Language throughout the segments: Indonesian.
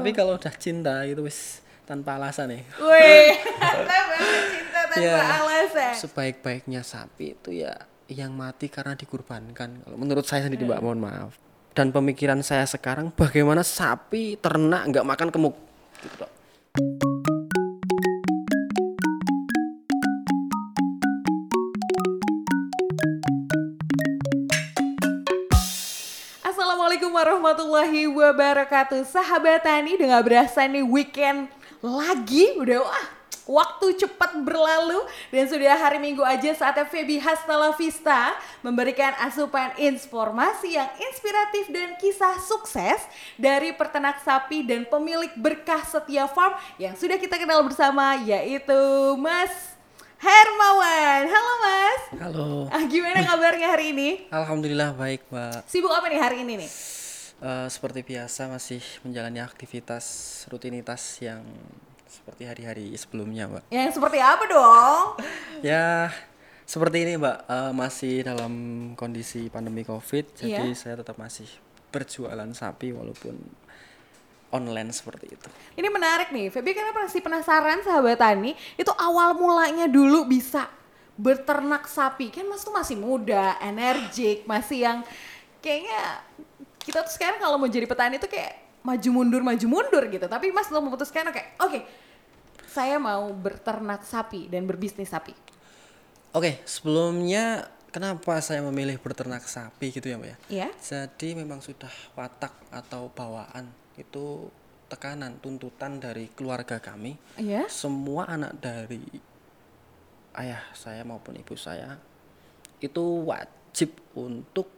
Tapi kalau udah cinta itu wis tanpa alasan ya. Wih, cinta tanpa Ya, alasan. Sebaik-baiknya sapi itu ya yang mati karena dikurbankan. Kalau menurut saya sendiri Mbak, mohon maaf. Dan pemikiran saya sekarang bagaimana sapi ternak nggak makan kemuk. Gitu, Dok. Warahmatullahi wabarakatuh Sahabat Tani udah gak berasa nih weekend lagi Udah wah waktu cepat berlalu Dan sudah hari minggu aja saatnya Feby Hastala Vista Memberikan asupan informasi yang inspiratif dan kisah sukses Dari peternak sapi dan pemilik berkah setia farm Yang sudah kita kenal bersama yaitu Mas Hermawan Halo Mas Halo. ah, Gimana kabarnya hari ini? Alhamdulillah baik, Mbak. Sibuk apa nih hari ini nih? Eh, seperti biasa masih menjalani aktivitas rutinitas yang seperti hari-hari sebelumnya, Mbak. Yang seperti apa dong? Ya, seperti ini, Mbak. Eh, masih dalam kondisi pandemi Covid, jadi Iya. saya tetap masih berjualan sapi walaupun online seperti itu. Ini menarik nih, Feby karena pasti penasaran sahabat Tani, itu awal mulanya dulu bisa berternak sapi. Kan Mas tuh masih muda, energik, masih yang kayaknya kita tuh sekarang kalau mau jadi petani tuh kayak maju mundur maju mundur gitu. Tapi Mas belum memutuskan oke, oke. saya mau berternak sapi dan berbisnis sapi. Oke, sebelumnya kenapa saya memilih berternak sapi gitu ya, Mbak ya? Iya? Jadi memang sudah watak atau bawaan itu tekanan tuntutan dari keluarga kami. Iya? Semua anak dari ayah saya maupun ibu saya itu wajib untuk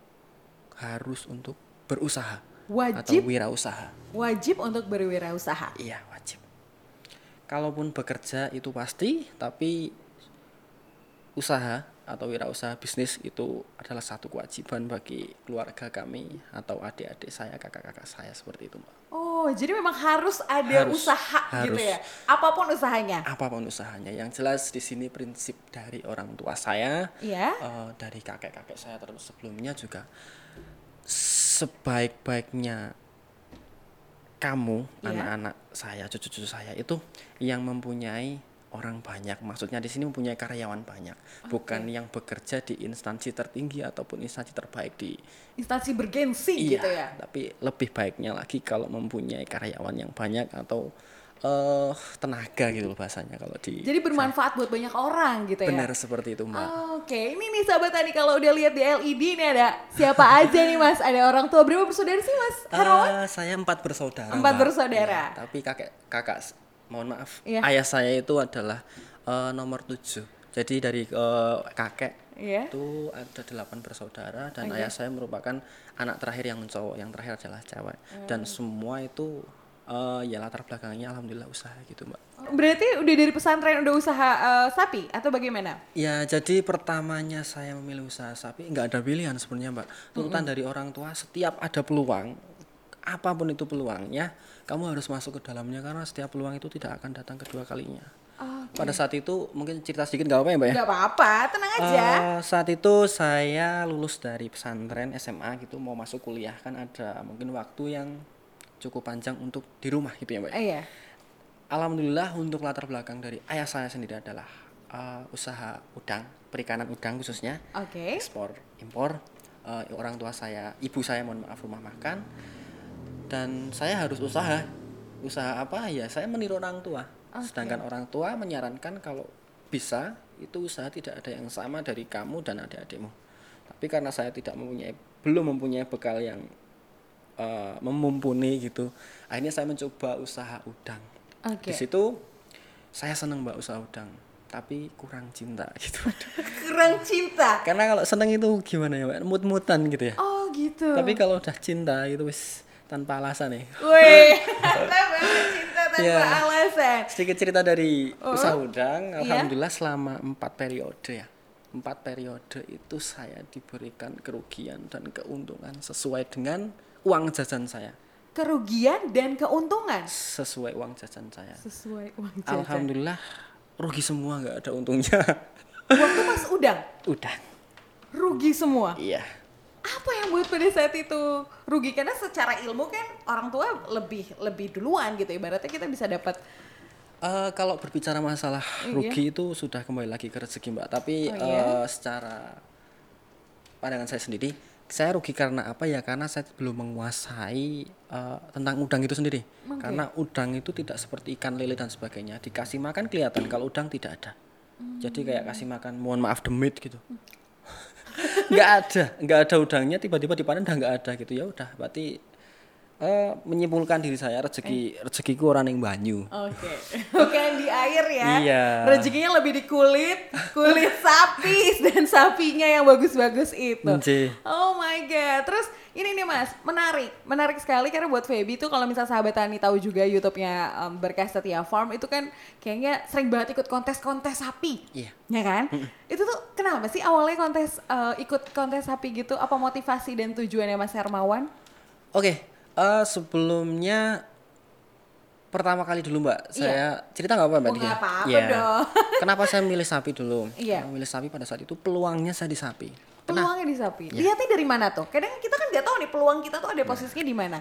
harus untuk berusaha atau Wajib wirausaha. wajib untuk berwirausaha. Iya, wajib. Kalaupun bekerja itu pasti, tapi usaha atau wirausaha bisnis itu adalah satu kewajiban bagi keluarga kami atau adik-adik saya, kakak-kakak saya seperti itu, Mbak. Oh, jadi memang harus ada Harus, usaha gitu harus. ya. Apa pun usahanya. Apa pun usahanya, yang jelas di sini prinsip dari orang tua saya, Iya. eh, dari kakek-kakek saya terus sebelumnya juga sebaik-baiknya kamu, Iya. anak-anak saya, cucu-cucu saya itu yang mempunyai orang banyak. Maksudnya di sini mempunyai karyawan banyak, bukan yang bekerja di instansi tertinggi ataupun instansi terbaik di Instansi bergensi iya. gitu ya. Tapi lebih baiknya lagi kalau mempunyai karyawan yang banyak atau eh tenaga gitu loh bahasanya kalau di Jadi bermanfaat buat banyak orang gitu ya. benar seperti itu mbak. Oke, ini nih sahabat tadi kalau udah lihat di LED ini ada siapa aja nih Mas? Ada orang tua berapa bersaudara sih Mas? Hermawan? Eh, saya empat bersaudara. Empat Mbak. bersaudara. Iya, tapi kakek kakak, mohon maaf, Iya. ayah saya itu adalah eh, nomor tujuh. Jadi dari eh, kakek Iya. itu ada delapan bersaudara dan ayah saya merupakan anak terakhir yang cowok, yang terakhir adalah cewek. Hmm. Dan semua itu eh, ya latar belakangnya alhamdulillah usaha gitu mbak. Berarti udah dari pesantren udah usaha eh, sapi atau bagaimana? Ya, jadi pertamanya saya memilih usaha sapi nggak ada pilihan sebenarnya, Mbak. Tuntutan dari orang tua setiap ada peluang, apa pun itu peluangnya, kamu harus masuk ke dalamnya karena setiap peluang itu tidak akan datang kedua kalinya. Oh, Pada saat itu mungkin cerita sedikit nggak apa ya, Mbak ya? Gak apa-apa, tenang aja. Eh, saat itu saya lulus dari pesantren SMA gitu mau masuk kuliah kan ada mungkin waktu yang cukup panjang untuk di rumah gitu ya, Mbak. ya? Iya. Alhamdulillah untuk latar belakang dari ayah saya sendiri adalah uh, usaha udang, perikanan udang khususnya, Oke. ekspor impor. Uh, orang tua saya, ibu saya mohon maaf rumah makan, dan saya harus usaha. Usaha apa ya? Saya meniru orang tua. Sedangkan orang tua menyarankan kalau bisa itu usaha tidak ada yang sama dari kamu dan adik-adikmu. Tapi karena saya tidak mempunyai belum mempunyai bekal yang uh, memumpuni gitu, akhirnya saya mencoba usaha udang. Oke. Di situ saya seneng mbak usaha udang, tapi kurang cinta gitu. Kurang cinta. Karena kalau seneng itu gimana ya mbak, mut-mutan gitu ya. Oh, gitu. Tapi kalau udah cinta itu wis tanpa alasan ya. Wih, cinta tanpa Iya. alasan. Sedikit cerita dari Oh. usaha udang, Iya. alhamdulillah selama empat periode ya. Empat periode itu saya diberikan kerugian dan keuntungan sesuai dengan uang jajan saya. Kerugian dan keuntungan Sesuai uang jajan saya. sesuai uang jajan. Alhamdulillah rugi semua nggak ada untungnya. Waktu Mas udang Udang. rugi semua. Iya. apa yang buat pada saat itu rugi karena secara ilmu kan orang tua lebih lebih duluan gitu ibaratnya kita bisa dapat Eh, kalau berbicara masalah Iya. rugi itu sudah kembali lagi ke rezeki mbak tapi Oh, iya? eh, secara pandangan saya sendiri saya rugi karena apa ya? Karena saya belum menguasai eh, tentang udang itu sendiri. Oke. karena udang itu tidak seperti ikan lele dan sebagainya. Dikasih makan kelihatan kalau udang tidak ada. Jadi kayak kasih makan mohon maaf demit gitu. Nggak ada. Nggak ada udangnya tiba-tiba dipanen udah nggak ada gitu. Ya udah berarti eh, menyimpulkan diri saya rezeki rezekiku orang yang banyu Oke, bukan di air ya. Iya. Rezekinya lebih di kulit, kulit sapi dan sapinya yang bagus-bagus itu. Nji. Oh my god. Terus ini nih Mas, menarik, menarik sekali karena buat Feby tuh kalau misal sahabat Tani tahu juga YouTube-nya um, Berkas Setia Farm itu kan kayaknya sering banget ikut kontes-kontes sapi. Iya. Ya kan? Itu tuh kenapa sih awalnya kontes uh, ikut kontes sapi gitu? Apa motivasi dan tujuannya Mas Hermawan? Oke, eh, sebelumnya pertama kali dulu mbak, saya cerita nggak apa mbak? Iya. Oh, Dia? Iya. dong. Kenapa saya milih sapi dulu? Iya. Karena Milih sapi pada saat itu peluangnya saya di sapi. Peluangnya di sapi. Iya. Lihatnya dari mana tuh? Kadang kita kan nggak tahu nih peluang kita tuh ada posisinya di mana.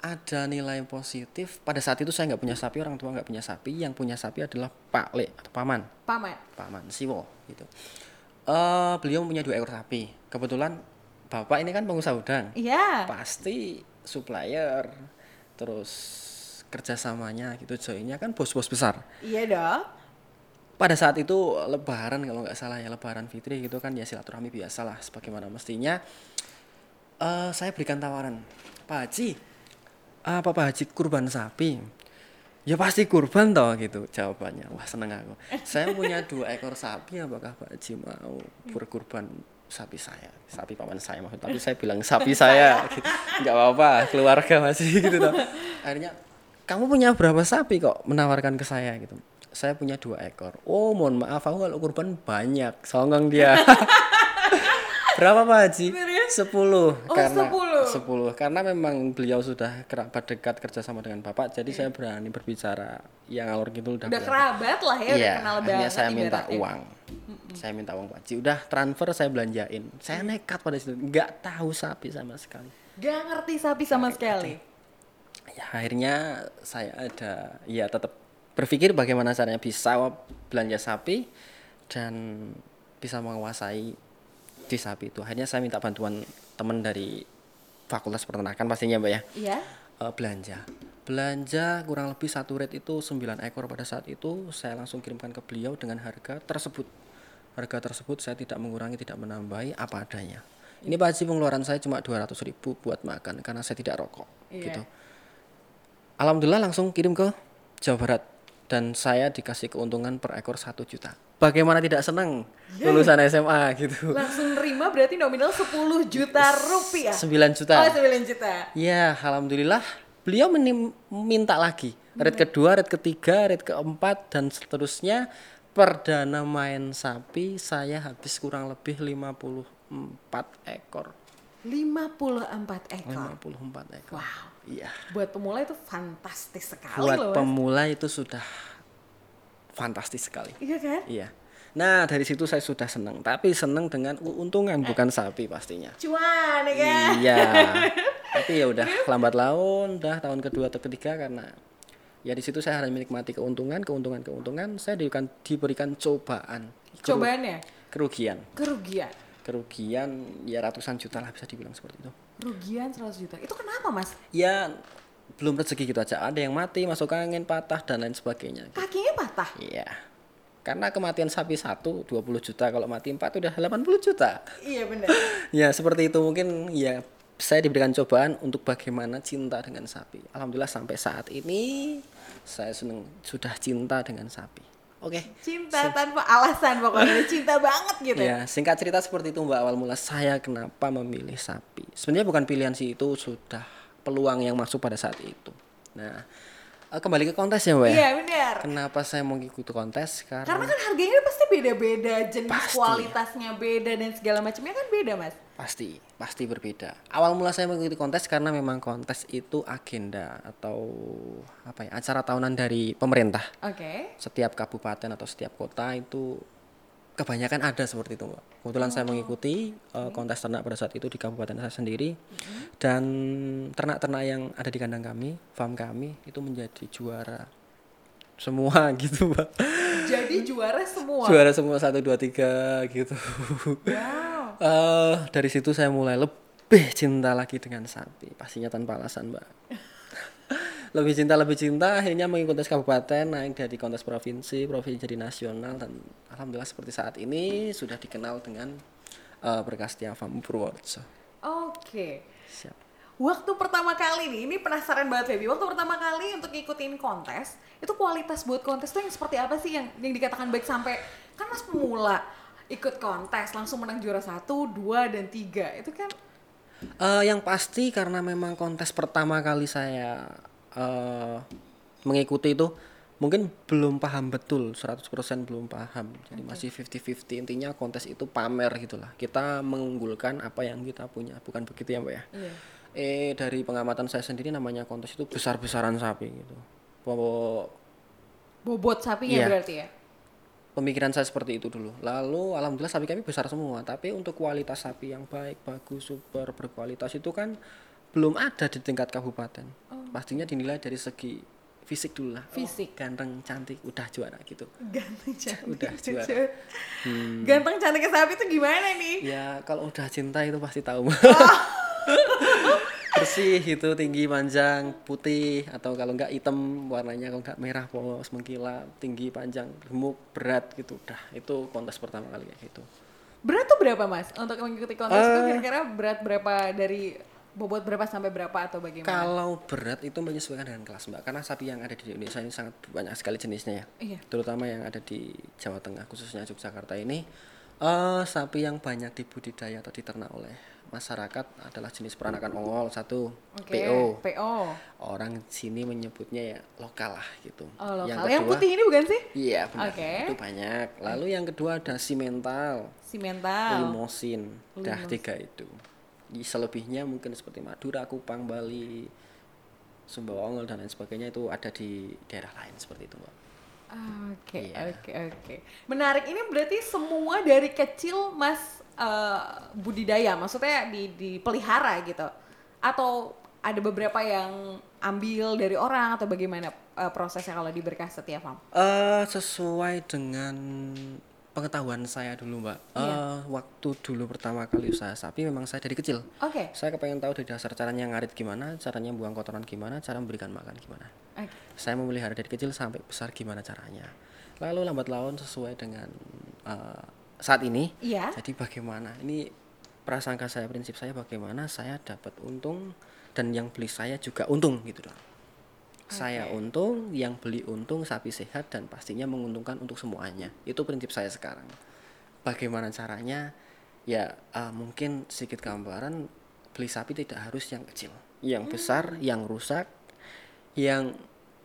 Ada nilai positif. Pada saat itu saya nggak punya sapi, orang tua nggak punya sapi. Yang punya sapi adalah Pak Le atau Paman, Paman. Paman Siwo gitu. Eh beliau punya dua ekor sapi. Kebetulan bapak ini kan pengusaha udang. Iya. pasti supplier terus kerjasamanya gitu joinnya kan bos-bos besar. Iya dong. pada saat itu lebaran kalau nggak salah ya lebaran fitri gitu kan ya silaturahmi biasa lah sebagaimana mestinya. Eh saya berikan tawaran Pak Haji apa Pak Haji kurban sapi. Ya pasti kurban toh gitu jawabannya. Wah seneng aku. Saya punya dua ekor sapi apakah Pak Haji mau berkurban sapi saya sapi paman saya maksud tapi saya bilang sapi saya gitu. nggak apa-apa keluarga masih gitu toh akhirnya kamu punya berapa sapi kok menawarkan ke saya gitu saya punya dua ekor oh mohon maaf aku kalau kurban banyak songong dia berapa Pak Haji? Sepuluh. Oh, karena, 10. Sepuluh. Karena memang beliau sudah kerabat dekat kerjasama dengan Bapak, jadi saya berani berbicara yang alur gitu udah Udah berani. kerabat lah ya, udah Iya, kenal banget saya minta ibaratnya. uang. Saya minta uang Pak. Udah transfer saya belanjain. Saya nekat pada situ, nggak tahu sapi sama sekali. Gak ngerti sapi sama sekali. Ya, akhirnya saya ada ya tetap berpikir bagaimana caranya bisa belanja sapi dan bisa menguasai di sapi itu. Akhirnya saya minta bantuan teman dari Fakultas Peternakan pastinya Mbak ya. Iya. Eh, belanja. Belanja kurang lebih satu rate itu 9 ekor pada saat itu saya langsung kirimkan ke beliau dengan harga tersebut. Harga tersebut saya tidak mengurangi, tidak menambahi apa adanya. Ini Haji pengeluaran saya cuma 200 ribu buat makan karena saya tidak rokok Iya. gitu. Alhamdulillah langsung kirim ke Jawa Barat dan saya dikasih keuntungan per ekor 1 juta. Bagaimana tidak senang lulusan SMA gitu. Langsung nerima berarti nominal 10 juta rupiah. 9 juta. Oh 9 juta. Ya, alhamdulillah beliau minta lagi. Red kedua, red ketiga, red keempat dan seterusnya. Perdana main sapi saya habis kurang lebih 54 ekor. 54 ekor. 54 ekor. Wow. Iya. Buat pemula itu fantastis sekali Buat loh. Mas. pemula itu sudah fantastis sekali. Iya kan? Iya. Nah, dari situ saya sudah senang, tapi senang dengan keuntungan bukan sapi pastinya. Cuan ya kan? Iya. Tapi ya udah lambat laun, udah tahun kedua atau ketiga karena ya di situ saya harus menikmati keuntungan, keuntungan, keuntungan. Saya diberikan diberikan cobaan, keru- Cobaannya kerugian, kerugian. kerugian ya ratusan juta lah bisa dibilang seperti itu. Kerugian 100 juta. Itu kenapa, Mas? Ya belum rezeki gitu aja. Ada yang mati, masuk angin, patah dan lain sebagainya. Kakinya patah. Iya. Karena kematian sapi satu 20 juta, kalau mati empat udah 80 juta. Iya benar. ya seperti itu mungkin ya saya diberikan cobaan untuk bagaimana cinta dengan sapi. Alhamdulillah sampai saat ini saya senang sudah cinta dengan sapi. Oke. Cinta tanpa alasan pokoknya. Cinta banget gitu. Ya, singkat cerita seperti itu Mbak awal mula saya kenapa memilih sapi. Sebenarnya bukan pilihan sih itu sudah peluang yang masuk pada saat itu. Nah, kembali ke kontes ya Mbak ya. Iya benar. Kenapa saya mau ikut kontes? Karena, Karena kan harganya pasti beda-beda, jenis Pasti. kualitasnya beda dan segala macamnya kan beda, Mas. pasti pasti berbeda. Awal mula saya mengikuti kontes karena memang kontes itu agenda atau apa ya acara tahunan dari pemerintah. Oke. Setiap kabupaten atau setiap kota itu kebanyakan ada seperti itu mbak. Kebetulan saya mengikuti uh, kontes ternak pada saat itu di kabupaten saya sendiri. Dan ternak-ternak yang ada di kandang kami farm kami itu menjadi juara semua gitu mbak. Jadi juara semua. juara semua satu dua tiga gitu. Wow. Eh, dari situ saya mulai lebih cinta lagi dengan sapi pastinya tanpa alasan mbak lebih cinta lebih cinta akhirnya mengikuti tes kabupaten naik dari kontes provinsi provinsi jadi nasional dan alhamdulillah seperti saat ini sudah dikenal dengan uh, berkas Farm Purworejo Oke. siap Waktu pertama kali nih, ini penasaran banget Feby. Waktu pertama kali untuk ngikutin kontes, itu kualitas buat kontes tuh yang seperti apa sih yang yang dikatakan baik sampai kan mas pemula ikut kontes langsung menang juara satu, dua dan tiga itu kan Eh, yang pasti karena memang kontes pertama kali saya eh, mengikuti itu mungkin belum paham betul 100% belum paham jadi masih 50-50 intinya kontes itu pamer gitulah kita mengunggulkan apa yang kita punya bukan begitu ya mbak ya Iya. eh dari pengamatan saya sendiri namanya kontes itu besar-besaran sapi gitu Bahwa bobot sapinya Iya. berarti ya. pemikiran saya seperti itu dulu. Lalu alhamdulillah sapi kami besar semua, tapi untuk kualitas sapi yang baik, bagus, super berkualitas itu kan belum ada di tingkat kabupaten. Pastinya dinilai dari segi fisik dulu lah. Oh, Fisik. ganteng, cantik, udah juara gitu. Ganteng cantik. Udah juara. Hmm. Ganteng cantiknya sapi itu gimana nih? Ya kalau udah cinta itu pasti tahu. Bersih itu tinggi panjang putih atau kalau enggak hitam warnanya kalau enggak merah polos mengkilap tinggi panjang gemuk berat gitu udah itu kontes pertama kali kayak gitu Berat tuh berapa mas untuk mengikuti kontes itu Eh. kira-kira berat berapa dari bobot berapa sampai berapa atau bagaimana? Kalau berat itu menyesuaikan dengan kelas mbak, karena sapi yang ada di Indonesia ini sangat banyak sekali jenisnya ya, Iya. terutama yang ada di Jawa Tengah khususnya Yogyakarta ini, eh sapi yang banyak dibudidaya atau diternak oleh masyarakat adalah jenis peranakan ongol satu, Oke. PO, PO. orang sini menyebutnya ya lokal lah gitu. Oh lokal. Yang, putih ini bukan sih? Iya benar, Oke. itu banyak. Lalu yang kedua ada simental, Simental. limosin, dah tiga itu. Di selebihnya mungkin seperti Madura, Kupang, Bali, Sumbawa Ongol dan lain sebagainya itu ada di daerah lain seperti itu, Mbak. Oke, Iya. oke, oke. Menarik ini berarti semua dari kecil Mas eh, budidaya, maksudnya di dipelihara gitu. Atau ada beberapa yang ambil dari orang atau bagaimana eh, prosesnya kalau di berkah setia farm? Eh sesuai dengan pengetahuan saya dulu, Mbak. Iya. Eh waktu dulu pertama kali usaha sapi memang saya dari kecil. Oke, Saya kepengen tahu dari dasar caranya ngarit gimana, caranya buang kotoran gimana, cara memberikan makan gimana. oke. saya memelihara dari kecil sampai besar gimana caranya lalu lambat laun sesuai dengan uh, saat ini Iya. jadi bagaimana ini prasangka saya prinsip saya bagaimana saya dapat untung dan yang beli saya juga untung gitu dong saya untung yang beli untung sapi sehat dan pastinya menguntungkan untuk semuanya. Itu prinsip saya sekarang. Bagaimana caranya? Ya uh, mungkin sedikit gambaran beli sapi tidak harus yang kecil. Yang besar yang rusak yang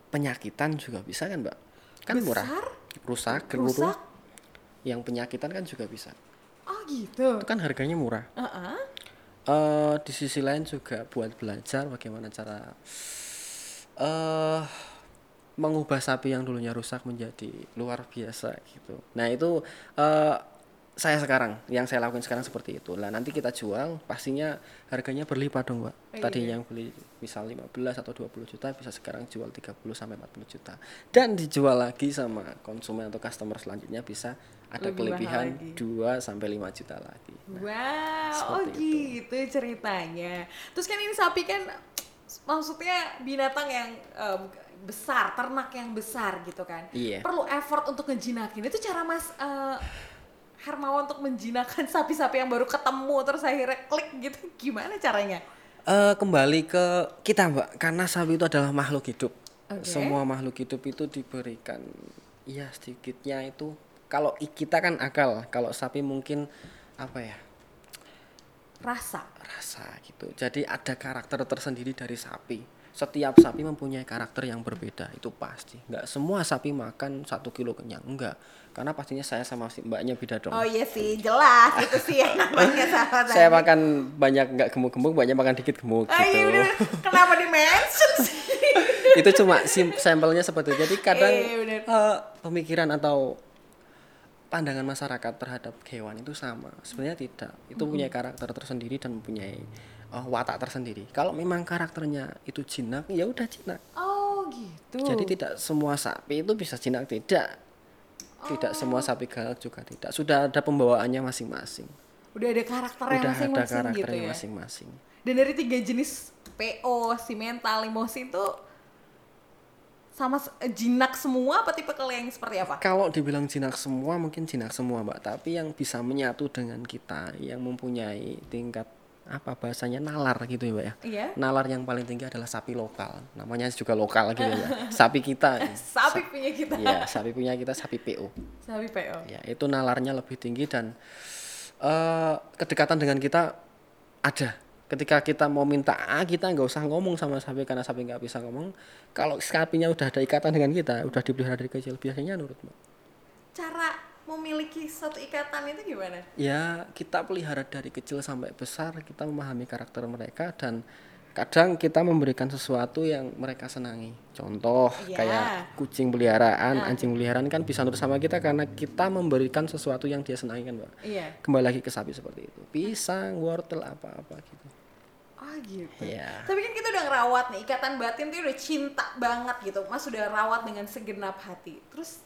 penyakitan juga bisa kan mbak? Kan murah. Besar? rusak geruruh Rusak? yang penyakitan kan juga bisa. Oh gitu. itu kan harganya murah. Heeh. eh di sisi lain juga buat belajar bagaimana cara eh mengubah sapi yang dulunya rusak menjadi luar biasa gitu. Nah itu eh saya sekarang yang saya lakukan sekarang seperti itu. Lah nanti kita jual pastinya harganya berlipat dong, Mbak. Tadi yang beli misal 15 atau 20 juta bisa sekarang jual 30 sampai 40 juta. Dan dijual lagi sama konsumen atau customer selanjutnya bisa ada Lebih kelebihan lagi. 2 sampai 5 juta lagi. Wow, oh gitu ceritanya. Terus kan ini sapi kan maksudnya binatang yang eh, besar, ternak yang besar gitu kan. Iya. Perlu effort untuk ngejinakin. Itu cara Mas eh, Hermawan untuk menjinakkan sapi-sapi yang baru ketemu terus akhirnya klik gitu. Gimana caranya? Eh kembali ke kita mbak karena sapi itu adalah makhluk hidup Oke. semua makhluk hidup itu diberikan ya sedikitnya itu kalau kita kan akal kalau sapi mungkin apa ya Rasa. rasa gitu jadi ada karakter tersendiri dari sapi setiap sapi mempunyai karakter yang berbeda itu pasti nggak semua sapi makan satu kilo kenyang enggak karena pastinya saya sama si mbaknya beda dong Oh iya sih, jelas itu sih yang namanya sahabat. saya makan banyak nggak gemuk-gemuk banyak makan dikit gemuk Ah, iya gitu bener. Kenapa di mention sih? itu cuma sim sampelnya seperti itu. jadi kadang Iya, eh, pemikiran atau pandangan masyarakat terhadap hewan itu sama. Sebenarnya tidak. Itu punya karakter tersendiri dan mempunyai uh, watak tersendiri. Kalau memang karakternya itu jinak ya udah jinak. Oh gitu. jadi tidak semua sapi itu bisa jinak tidak. Tidak semua sapi galak juga tidak. Sudah ada pembawaannya masing-masing. Udah ada karakternya udah ada masing-masing gitu karakternya ya. masing-masing. Dan dari tiga jenis PO, si mental, emosi itu sama eh, jinak semua apa tipe yang seperti apa? Kalau dibilang jinak semua mungkin jinak semua mbak, tapi yang bisa menyatu dengan kita, yang mempunyai tingkat apa bahasanya nalar gitu ya mbak ya. Iya. Nalar yang paling tinggi adalah sapi lokal, namanya juga lokal gitu ya. Sapi kita, Sapi punya kita. ya sapi punya kita sapi PO. Sapi PO. Ya itu nalarnya lebih tinggi dan eh kedekatan dengan kita ada. Ketika kita mau minta A, kita nggak usah ngomong sama sapi karena sapi nggak bisa ngomong. Kalau sapinya udah ada ikatan dengan kita, udah dipelihara dari kecil, biasanya nurut mbak. Cara memiliki satu ikatan itu gimana? ya kita pelihara dari kecil sampai besar kita memahami karakter mereka dan kadang kita memberikan sesuatu yang mereka senangi contoh Iya. kayak kucing peliharaan anjing peliharaan kan bisa nurut sama kita karena kita memberikan sesuatu yang dia senangi kan mbak Iya. kembali lagi ke sapi seperti itu pisang wortel apa-apa gitu Ah gitu. ya Tapi kan kita udah ngerawat nih, ikatan batin tuh udah cinta banget gitu. Mas udah rawat dengan segenap hati. Terus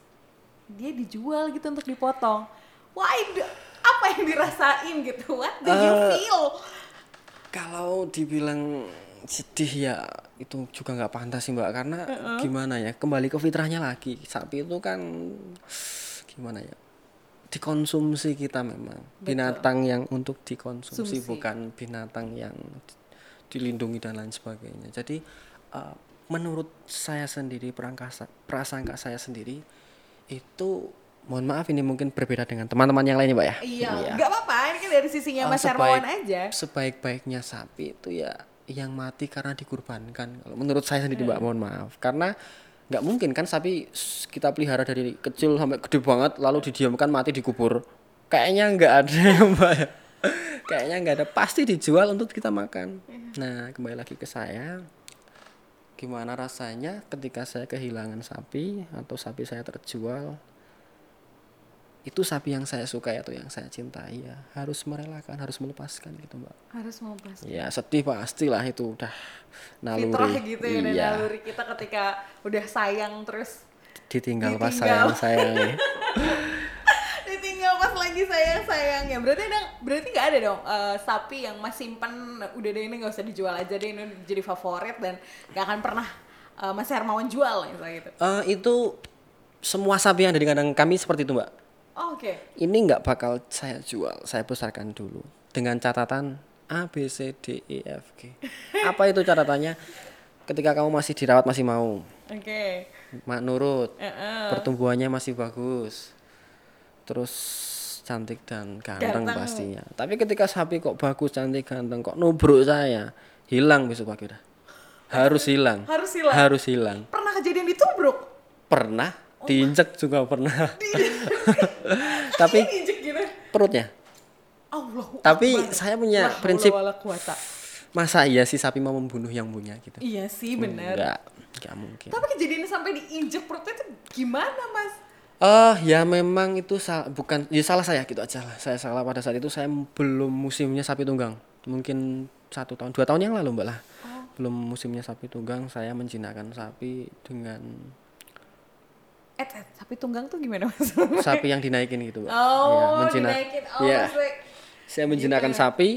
dia dijual gitu untuk dipotong. Why? do- Apa yang dirasain gitu? What do you Eh, feel? kalau dibilang sedih ya itu juga nggak pantas sih mbak karena gimana ya kembali ke fitrahnya lagi sapi itu kan gimana ya dikonsumsi kita memang binatang yang untuk dikonsumsi Sumsi. bukan binatang yang dilindungi dan lain sebagainya jadi eh, menurut saya sendiri perangkasa prasangka saya sendiri itu mohon maaf ini mungkin berbeda dengan teman-teman yang lainnya mbak ya Iya, nggak apa-apa. Ini kan dari sisinya Oh, Mas Hermawan aja. Sebaik-baiknya sapi itu ya yang mati karena dikurbankan. Kalau menurut saya sendiri mbak, mohon maaf. Karena nggak mungkin kan sapi kita pelihara dari kecil sampai gede banget lalu didiamkan mati dikubur. Kayaknya nggak ada ya mbak. Kayaknya nggak ada. Pasti dijual untuk kita makan. Nah kembali lagi ke saya. Gimana rasanya ketika saya kehilangan sapi atau sapi saya terjual itu sapi yang saya sukai atau yang saya cintai ya harus merelakan harus melepaskan gitu mbak Harus pas. ya sedih pastilah itu udah naluri Fitrah gitu ya, iya naluri kita ketika udah sayang terus ditinggal pas Ditinggal. sayang sayang pas lagi sayang sayangnya berarti ada berarti nggak ada dong eh, sapi yang mas simpen udah deh ini nggak usah dijual aja deh ini jadi favorit dan nggak akan pernah eh, mas Hermawan jual misalnya gitu. Eh, itu semua sapi yang ada di kandang kami seperti itu mbak. Oh, oke. Ini nggak bakal saya jual saya besarkan dulu dengan catatan A B C D E F G. Apa itu catatannya? Ketika kamu masih dirawat masih mau. Oke. Mak nurut. Heeh. pertumbuhannya masih bagus. Terus cantik dan ganteng, Ganteng. pastinya. Tapi ketika sapi kok bagus cantik ganteng kok nubruk saya hilang besok pagi udah harus hilang. Harus hilang? Harus hilang. Pernah kejadian ditubruk pernah. Diinjek juga pernah. Tapi gitu. perutnya. Allah tapi saya punya prinsip masa iya sih sapi mau membunuh yang punya gitu? Iya sih bener. Enggak enggak mungkin. Tapi kejadian sampai diinjek perutnya itu gimana mas Eh ya memang itu sal- bukan ya salah saya gitu aja lah. Saya salah pada saat itu saya belum musimnya sapi tunggang. Mungkin satu tahun dua tahun yang lalu mbak lah. Belum musimnya sapi tunggang saya menjinakkan sapi dengan eh, eh sapi tunggang tuh gimana mas sapi yang dinaikin gitu mbak. oh menjinak- dinaikin oh Iya. maksudnya Saya menjinakkan ya? sapi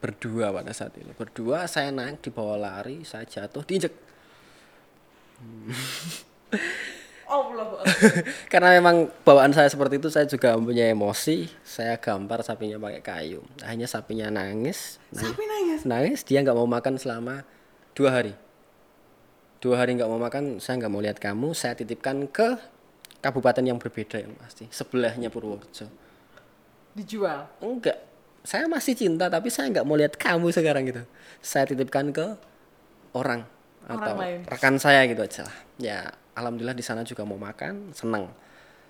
berdua pada saat itu. Berdua saya naik dibawa lari, saya jatuh diinjek. Allah. Karena memang bawaan saya seperti itu, saya juga mempunyai emosi. Saya gampar sapinya pakai kayu. Akhirnya sapinya nangis, nangis sapi nangis? Nangis dia nggak mau makan selama dua hari. Dua hari nggak mau makan saya nggak mau lihat kamu. Saya titipkan ke kabupaten yang berbeda yang pasti. Sebelahnya Purworejo. Dijual? Enggak. Saya masih cinta tapi saya nggak mau lihat kamu sekarang gitu. Saya titipkan ke orang atau lain. rekan saya gitu aja lah. Ya alhamdulillah di sana juga mau makan senang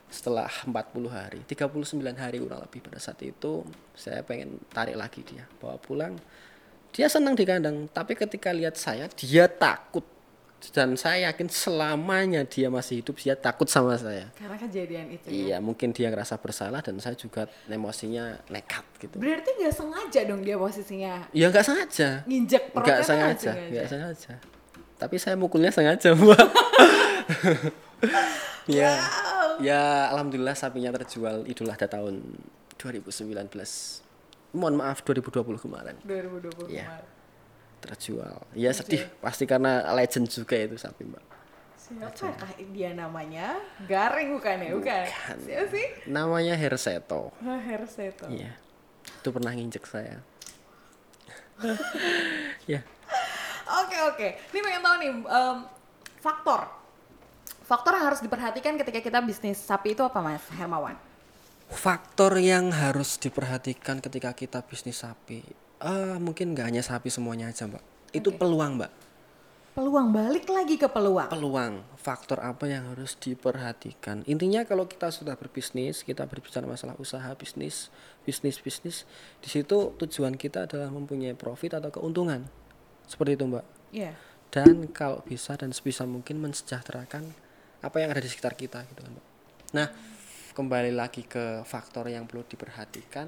setelah 40 hari 39 hari kurang lebih pada saat itu saya pengen tarik lagi dia. Bawa pulang dia senang di kandang. Tapi ketika lihat saya dia takut. Dan saya yakin selamanya dia masih hidup dia takut sama saya. Karena kejadian itu ya. iya mungkin dia ngerasa bersalah dan saya juga emosinya nekat gitu. Berarti nggak sengaja dong dia posisinya? Ya nggak sengaja. Nginjek perutnya nggak kan sengaja sengaja. nggak sengaja? tapi saya mukulnya sengaja mbak ya ya alhamdulillah sapinya terjual idul adha tahun 2019 mohon maaf 2020 kemarin 2020 Iya. kemarin. terjual ya sedih pasti karena legend juga itu sapi mbak Siapakah dia namanya? Garing bukan ya? Bukan. Bukan. Siapa sih? namanya Herseto Oh, Herseto. iya itu pernah nginjek saya ya Oke oke. Ini pengen tahu nih em, faktor faktor yang harus diperhatikan ketika kita bisnis sapi itu apa mas? Hermawan? faktor yang harus diperhatikan ketika kita bisnis sapi ah mungkin nggak hanya sapi semuanya aja mbak. Itu peluang mbak. Peluang balik lagi ke peluang. peluang faktor apa yang harus diperhatikan. Intinya kalau kita sudah berbisnis kita berbicara masalah usaha bisnis bisnis bisnis di situ tujuan kita adalah mempunyai profit atau keuntungan. Seperti itu mbak. Iya. dan kalau bisa dan sebisa mungkin mensejahterakan apa yang ada di sekitar kita gitu kan mbak nah kembali lagi ke faktor yang perlu diperhatikan.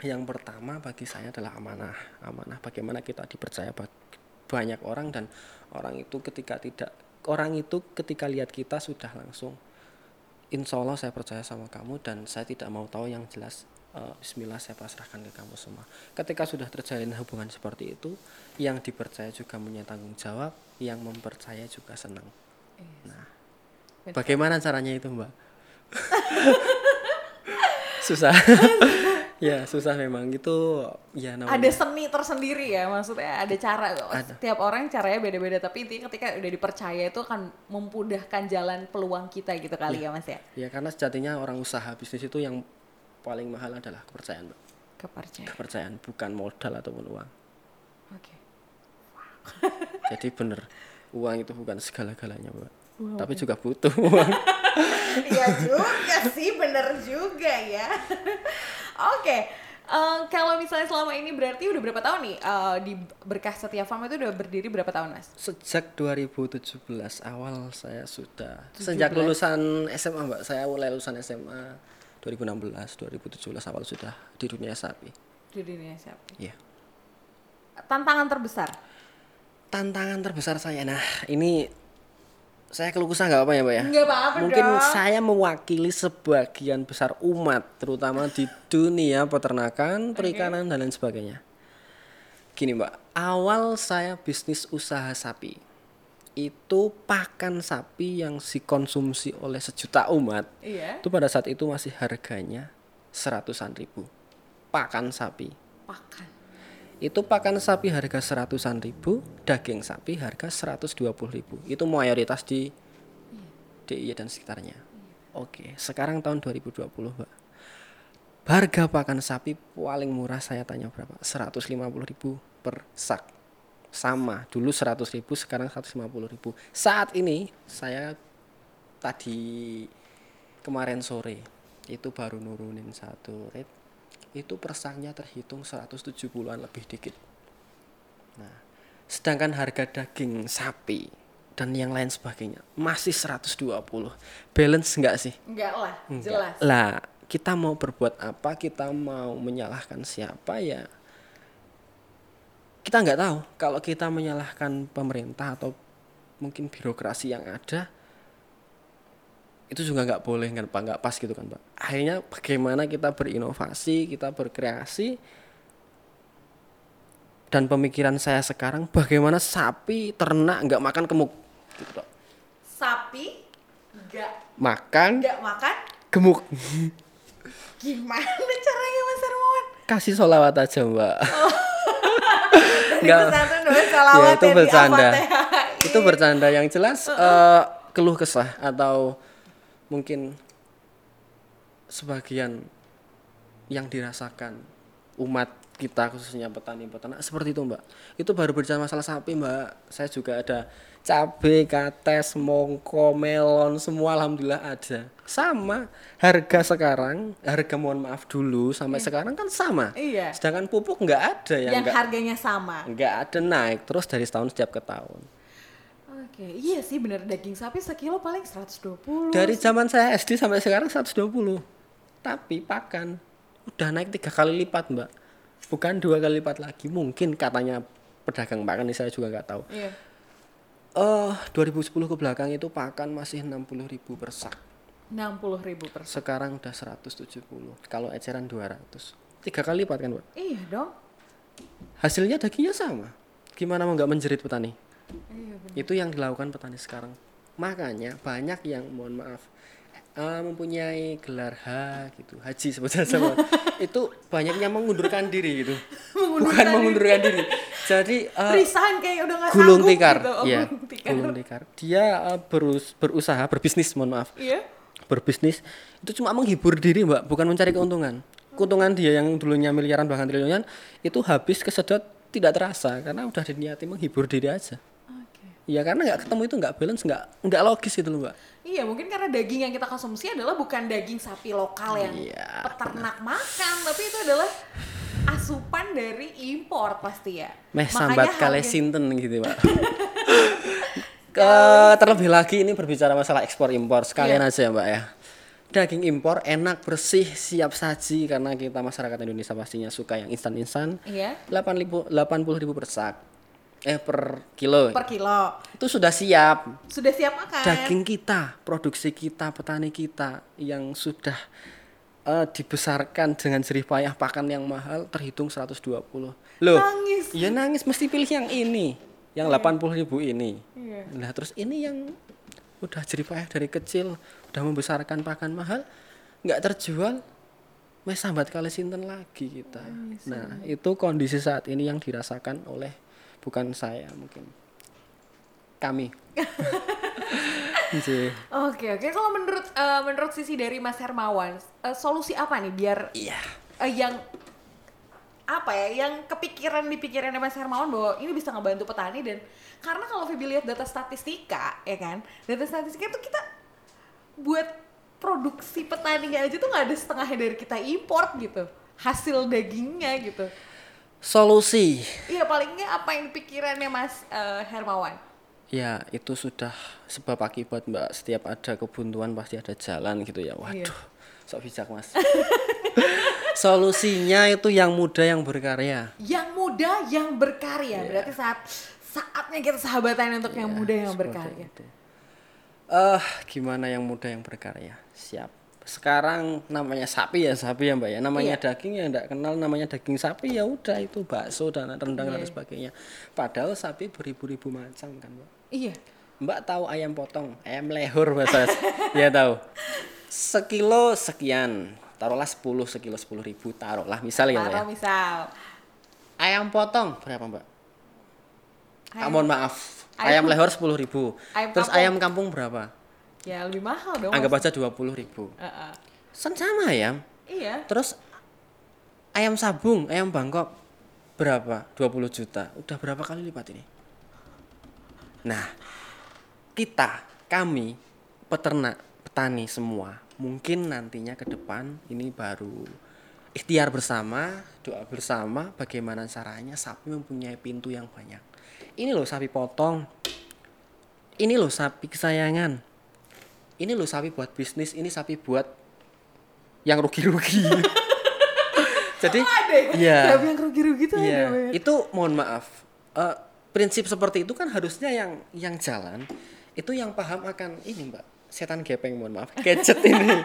Yang pertama bagi saya adalah amanah. Amanah bagaimana kita dipercaya ba- banyak orang dan orang itu ketika tidak orang itu ketika lihat kita sudah langsung insya Allah saya percaya sama kamu dan saya tidak mau tahu yang jelas eh, Bismillah saya pasrahkan ke kamu semua. Ketika sudah terjalin hubungan seperti itu yang dipercaya juga punya tanggung jawab yang mempercaya juga senang. Nah Betul. Bagaimana caranya itu mbak? Susah. Ya susah memang. Itu ya namanya Ada seni tersendiri ya maksudnya. Ada cara. Ada. setiap orang caranya beda-beda. Tapi intinya ketika udah dipercaya itu akan memudahkan jalan peluang kita gitu kali ya mas ya? Ya karena sejatinya orang usaha bisnis itu yang paling mahal adalah kepercayaan mbak. Kepercayaan. kepercayaan bukan modal ataupun uang. Oke. jadi bener uang itu bukan segala-galanya mbak tapi juga butuh uang Iya juga sih, bener juga ya. Oke, eh, kalau misalnya selama ini berarti udah berapa tahun nih eh, di Berkah Setia Farm itu udah berdiri berapa tahun mas? sejak 2017 awal saya sudah sejak lulusan SMA mbak saya mulai lulusan SMA 2016 2017 awal sudah di dunia sapi Di dunia sapi. ya Tantangan terbesar? tantangan terbesar saya nah ini saya keluh kesah nggak apa ya mbak ya? Nggak apa-apa mungkin dong. saya mewakili sebagian besar umat terutama di dunia peternakan perikanan dan lain sebagainya. Gini mbak. Awal saya bisnis usaha sapi. Itu pakan sapi yang dikonsumsi oleh sejuta umat. Iya. itu pada saat itu masih harganya seratusan ribu. Pakan sapi. Pakan. Itu pakan sapi harga seratusan ribu, daging sapi harga 120 ribu. Itu mayoritas di DIY dan sekitarnya. Oke, sekarang tahun 2020, Mbak. Harga pakan sapi paling murah saya tanya berapa? 150 ribu per sak. Sama, dulu 100 ribu, sekarang 150 ribu. Saat ini saya tadi kemarin sore itu baru nurunin satu rate itu persaknya terhitung 170-an lebih dikit. Nah, sedangkan harga daging sapi dan yang lain sebagainya masih 120. Balance enggak sih? Enggak lah, Enggak. jelas. Lah, kita mau berbuat apa? Kita mau menyalahkan siapa ya? Kita nggak tahu. Kalau kita menyalahkan pemerintah atau mungkin birokrasi yang ada, itu juga nggak boleh nggak pak nggak pas gitu kan pak. Akhirnya bagaimana kita berinovasi, kita berkreasi, dan pemikiran saya sekarang bagaimana sapi ternak nggak makan kemuk, gitu pak. Sapi enggak Makan enggak makan gemuk. gimana caranya Mas Hermawan? Kasih solawat aja mbak. Nggak. salawat ya itu ya bercanda itu bercanda yang jelas eh, keluh kesah atau mungkin sebagian yang dirasakan umat kita khususnya petani peternak seperti itu mbak. Itu baru berbicara masalah sapi mbak. Saya juga ada cabai kates mongko melon semua alhamdulillah ada. Sama harga sekarang harga mohon maaf dulu sampai sekarang kan sama. Iya. sedangkan pupuk nggak ada yang yang nggak harganya sama. nggak ada naik terus dari setahun setiap ke tahun Oke. Iya sih bener daging sapi sekilo paling 120. Dari zaman saya SD sampai sekarang 120. Tapi pakan udah naik tiga kali lipat, Mbak. Bukan dua kali lipat lagi. Mungkin katanya pedagang pakan ini saya juga nggak tahu. Iya. Eh 2010 ke belakang itu pakan masih 60.000 ribu per sak. 60 ribu per Sekarang udah 170. Kalau eceran 200. Tiga kali lipat kan, Mbak? Iya dong. Hasilnya dagingnya sama. Gimana mau nggak menjerit petani? Iya bener. Itu yang dilakukan petani sekarang. Makanya banyak yang mohon maaf eh, mempunyai gelar H gitu, haji sebetulnya sama. itu banyak yang mengundurkan diri gitu. Bukan mengundurkan diri. Jadi eh, Resign kayak udah gak gulung sanggup tikar, gitu. Oh, Iya, gulung tikar. gulung tikar. Dia eh, berus- berusaha berbisnis, mohon maaf, Iya. berbisnis itu cuma menghibur diri, mbak, bukan mencari keuntungan. Keuntungan dia yang dulunya miliaran bahkan triliunan itu habis kesedot tidak terasa karena udah diniati menghibur diri aja. Oke. Ya karena nggak ketemu itu nggak balance, nggak nggak logis itu loh, mbak. Iya, mungkin karena daging yang kita konsumsi adalah bukan daging sapi lokal yang Iya, peternak makan, tapi itu adalah asupan dari impor pasti ya. Meh Makanya sambat kale harga- sinten gitu, Pak. Ke terlebih lagi ini berbicara masalah ekspor impor sekalian Iya. aja ya, Mbak ya. Daging impor enak, bersih, siap saji karena kita masyarakat Indonesia pastinya suka yang instan-instan. Iya. 80 80 ribu per sak. Eh per kilo. Per kilo. Itu sudah siap. Sudah siap makan. Daging kita, produksi kita, petani kita yang sudah eh, dibesarkan dengan jerih payah pakan yang mahal terhitung 120. Loh. Nangis. Ya nangis mesti pilih yang ini, yang 80 ribu ini. Iya. Nah terus ini yang udah jerih payah dari kecil, udah membesarkan pakan mahal, nggak terjual, mes sambat kali sinten lagi kita. Nah itu kondisi saat ini yang dirasakan oleh bukan saya mungkin kami. Nggih. Oke, oke. Kalau menurut eh, menurut sisi dari Mas Hermawan, eh, solusi apa nih biar Iya. eh, yang apa ya, yang kepikiran di pikirannya Mas Hermawan bahwa ini bisa ngebantu petani dan karena kalau Vivi lihat data statistika, ya kan, data statistika itu kita buat produksi petaninya aja tuh nggak ada setengahnya dari kita import gitu, hasil dagingnya gitu. Solusi. Iya palingnya apa yang pikirannya Mas eh, Hermawan? Ya itu sudah sebab akibat mbak. Setiap ada kebuntuan pasti ada jalan gitu ya. Waduh, sok bijak mas. Solusinya itu yang muda yang berkarya. Yang muda yang berkarya, berarti saat saatnya kita sahabatan untuk yang muda yang berkarya. itu. Eh, gimana yang muda yang berkarya? Siap. Sekarang namanya sapi ya sapi ya mbak ya. Namanya Iya. daging ya enggak kenal namanya daging sapi ya udah itu bakso dan rendang dan Iya. sebagainya. Padahal sapi beribu-ribu macam kan mbak. Iya. Mbak tahu ayam potong, ayam lehur bahasa ya tahu. Sekilo sekian, taruhlah 10 sekilo 10 ribu, taruhlah misal ya Mbak ya. Taruh misal Ayam potong berapa Mbak? Ah, Ayam- mohon maaf, Ayam- ayam, lehor 10 ribu. Ayam Terus kampung. ayam kampung berapa? Ya lebih mahal dong. Anggap aja 20 ribu. Heeh. Kan sama ayam. Iya. Terus ayam sabung, ayam Bangkok berapa? 20 juta. Udah berapa kali lipat ini? Nah, kita, kami, peternak, petani semua, mungkin nantinya ke depan ini baru ikhtiar bersama, doa bersama bagaimana caranya sapi mempunyai pintu yang banyak. Ini loh sapi potong. Ini loh sapi kesayangan. Ini loh sapi buat bisnis, ini sapi buat yang rugi-rugi. Jadi Ada ya? Iya. Sapi yang rugi-rugi ada. Mas. itu mohon maaf. eh, prinsip seperti itu kan harusnya yang yang jalan itu yang paham akan ini, Mbak. Setan gepeng, mohon maaf. Gadget ini.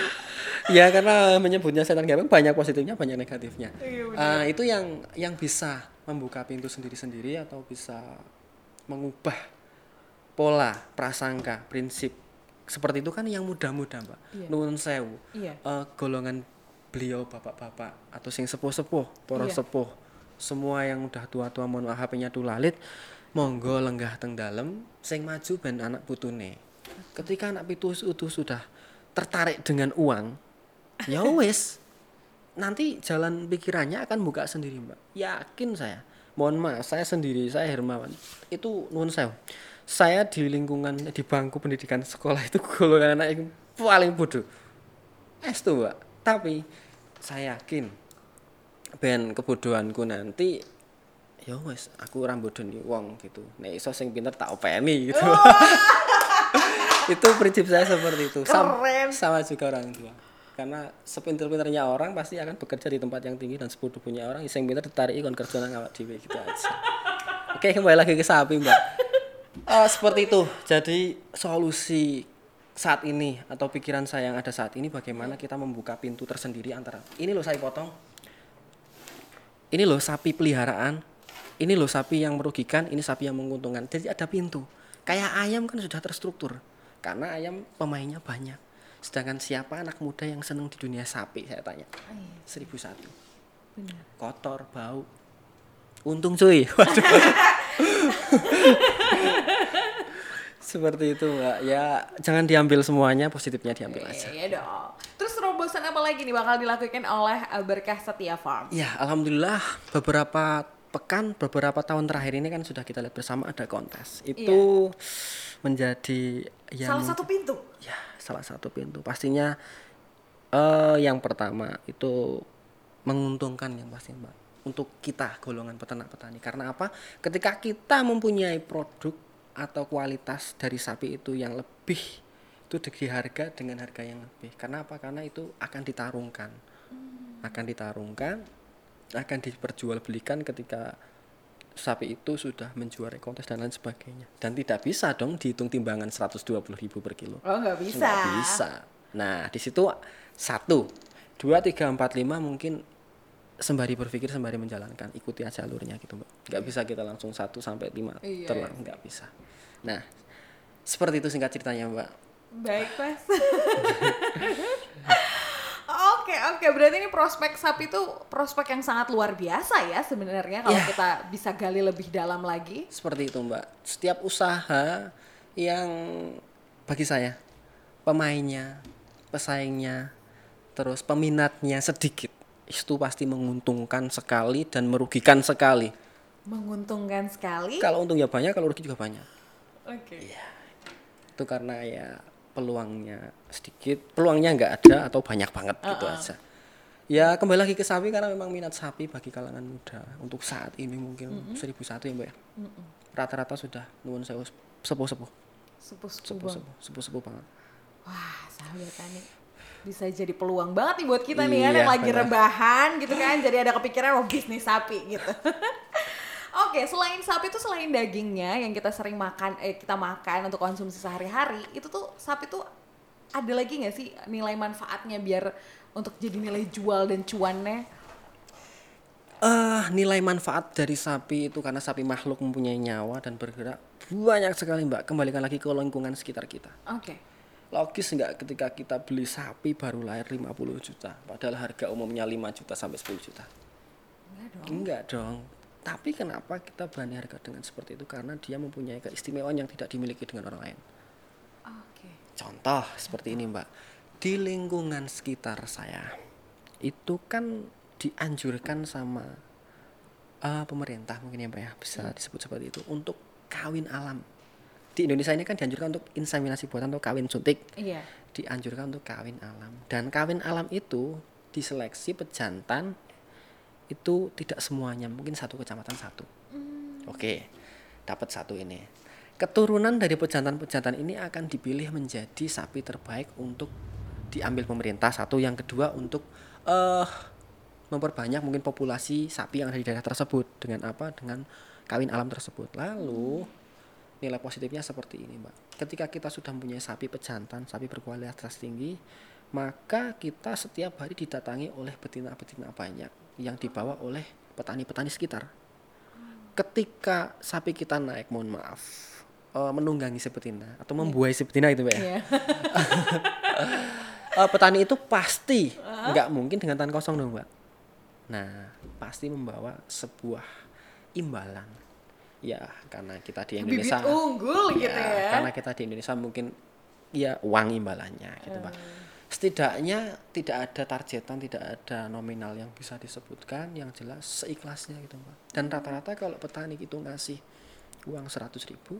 ya karena menyebutnya setan gepeng banyak positifnya, banyak negatifnya. Iya, Eh, itu yang yang bisa membuka pintu sendiri-sendiri atau bisa mengubah pola, prasangka, prinsip seperti itu kan yang mudah-mudah, Mbak. Iya. Nuwun sewu Iya. eh, golongan beliau bapak-bapak atau sing sepuh-sepuh, para Iya. sepuh, semua yang udah tua-tua mohon maaf HP-nya lalit, monggo lenggah teng dalem sing maju ben anak putune. Ketika anak pitu itu sudah tertarik dengan uang, ya wis nanti jalan pikirannya akan buka sendiri, Mbak. Yakin saya. Mohon maaf, saya sendiri, saya Hermawan. Itu nuwun sewu. Saya di lingkungan di bangku pendidikan sekolah itu golongan anak yang paling bodoh. Es tuh mbak. Tapi saya yakin ben kebodohanku nanti ya wes aku rambut doni wong gitu nek iso sing pinter tak openi gitu itu prinsip saya seperti itu Sam- Keren. sama juga orang tua karena sepinter-pinternya orang pasti akan bekerja di tempat yang tinggi dan sepuluh punya orang yang pinter ditarik ikon kerja nang awak dhewe gitu aja oke kembali lagi ke sapi mbak Eh, seperti itu. Jadi solusi saat ini atau pikiran saya yang ada saat ini bagaimana kita membuka pintu tersendiri antara ini loh saya potong. Ini loh sapi peliharaan. Ini loh sapi yang merugikan. Ini sapi yang menguntungkan. Jadi ada pintu. Kayak ayam kan sudah terstruktur. Karena ayam pemainnya banyak. Sedangkan siapa anak muda yang seneng di dunia sapi saya tanya. Seribu satu kotor bau untung cuy waduh seperti itu mbak ya jangan diambil semuanya positifnya diambil aja Iya dong. Terus terobosan apa lagi nih bakal dilakukan oleh uh, Berkah Setia Farm? Ya, alhamdulillah beberapa pekan, beberapa tahun terakhir ini kan sudah kita lihat bersama ada kontes. Itu menjadi ya Salah satu pintu. ya salah satu pintu. Pastinya eh yang pertama itu menguntungkan yang pasti, Mbak. Untuk kita golongan peternak petani. Karena apa? Ketika kita mempunyai produk atau kualitas dari sapi itu yang lebih itu di harga dengan harga yang lebih. Karena apa? Karena itu akan ditarungkan. Akan ditarungkan, akan diperjualbelikan ketika sapi itu sudah menjuarai kontes dan lain sebagainya. Dan tidak bisa dong dihitung timbangan 120.000 per kilo. Oh nggak bisa. Nggak bisa. Nah, di situ satu, dua, tiga, empat, lima mungkin sembari berpikir sembari menjalankan ikuti aja alurnya gitu mbak nggak bisa kita langsung satu sampai lima Iya. terlang nggak bisa nah seperti itu singkat ceritanya mbak Baik mas. Oke oke berarti ini prospek sapi itu prospek yang sangat luar biasa ya sebenarnya kalau Ya. kita bisa gali lebih dalam lagi. seperti itu mbak setiap usaha yang bagi saya pemainnya pesaingnya terus peminatnya sedikit itu pasti menguntungkan sekali dan merugikan sekali. Menguntungkan sekali. kalau untung ya banyak kalau rugi juga banyak. Oke. itu karena ya peluangnya sedikit. Peluangnya nggak ada atau banyak banget gitu aja. Ya kembali lagi ke sapi karena memang minat sapi bagi kalangan muda. Untuk saat ini mungkin seribu satu ya mbak ya? Rata-rata sudah nuwun sewu sepuh sepuh Sepuh-sepuh. sepuh banget. sepuh sepuh sepuh banget. Wah, sahabat Tani. Bisa jadi peluang banget nih buat kita nih kan Iya, yang lagi benar. rebahan gitu kan. Jadi ada kepikiran oh bisnis sapi gitu. Oke, selain sapi itu selain dagingnya yang kita sering makan eh kita makan untuk konsumsi sehari-hari, itu tuh sapi tuh ada lagi nggak sih nilai manfaatnya biar untuk jadi nilai jual dan cuannya? eh nilai manfaat dari sapi itu karena sapi makhluk mempunyai nyawa dan bergerak banyak sekali mbak kembalikan lagi ke lingkungan sekitar kita Oke. Logis nggak ketika kita beli sapi baru lahir 50 juta padahal harga umumnya 5 juta sampai 10 juta? Enggak dong. enggak dong. Tapi kenapa kita berani harga dengan seperti itu? Karena dia mempunyai keistimewaan yang tidak dimiliki dengan orang lain. Oke. contoh seperti ini mbak. Di lingkungan sekitar saya itu kan dianjurkan sama eh, pemerintah mungkin ya mbak ya bisa disebut seperti itu untuk kawin alam di Indonesia ini kan dianjurkan untuk inseminasi buatan atau kawin suntik. Iya. dianjurkan untuk kawin alam. Dan kawin alam itu diseleksi pejantan itu tidak semuanya mungkin satu kecamatan satu. Oke dapat satu ini. Keturunan dari pejantan-pejantan ini akan dipilih menjadi sapi terbaik untuk diambil pemerintah. Satu yang kedua untuk eh memperbanyak mungkin populasi sapi yang ada di daerah tersebut. Dengan apa? Dengan kawin alam tersebut. Lalu nilai positifnya seperti ini mbak. Ketika kita sudah mempunyai sapi pejantan sapi berkualitas tinggi maka kita setiap hari didatangi oleh betina-betina banyak yang dibawa oleh petani-petani sekitar. Ketika sapi kita naik mohon maaf eh, menunggangi si betina atau membuai si betina itu mbak ya? Iya. Eh, petani itu pasti nggak mungkin dengan tangan kosong dong mbak. Nah pasti membawa sebuah imbalan ya karena kita di Bibit Indonesia unggul gitu Ya, ya. karena kita di Indonesia mungkin ya uang imbalannya gitu Pak. Setidaknya tidak ada targetan, tidak ada nominal yang bisa disebutkan, yang jelas seikhlasnya gitu Pak. Dan rata-rata kalau petani itu ngasih uang 100 ribu,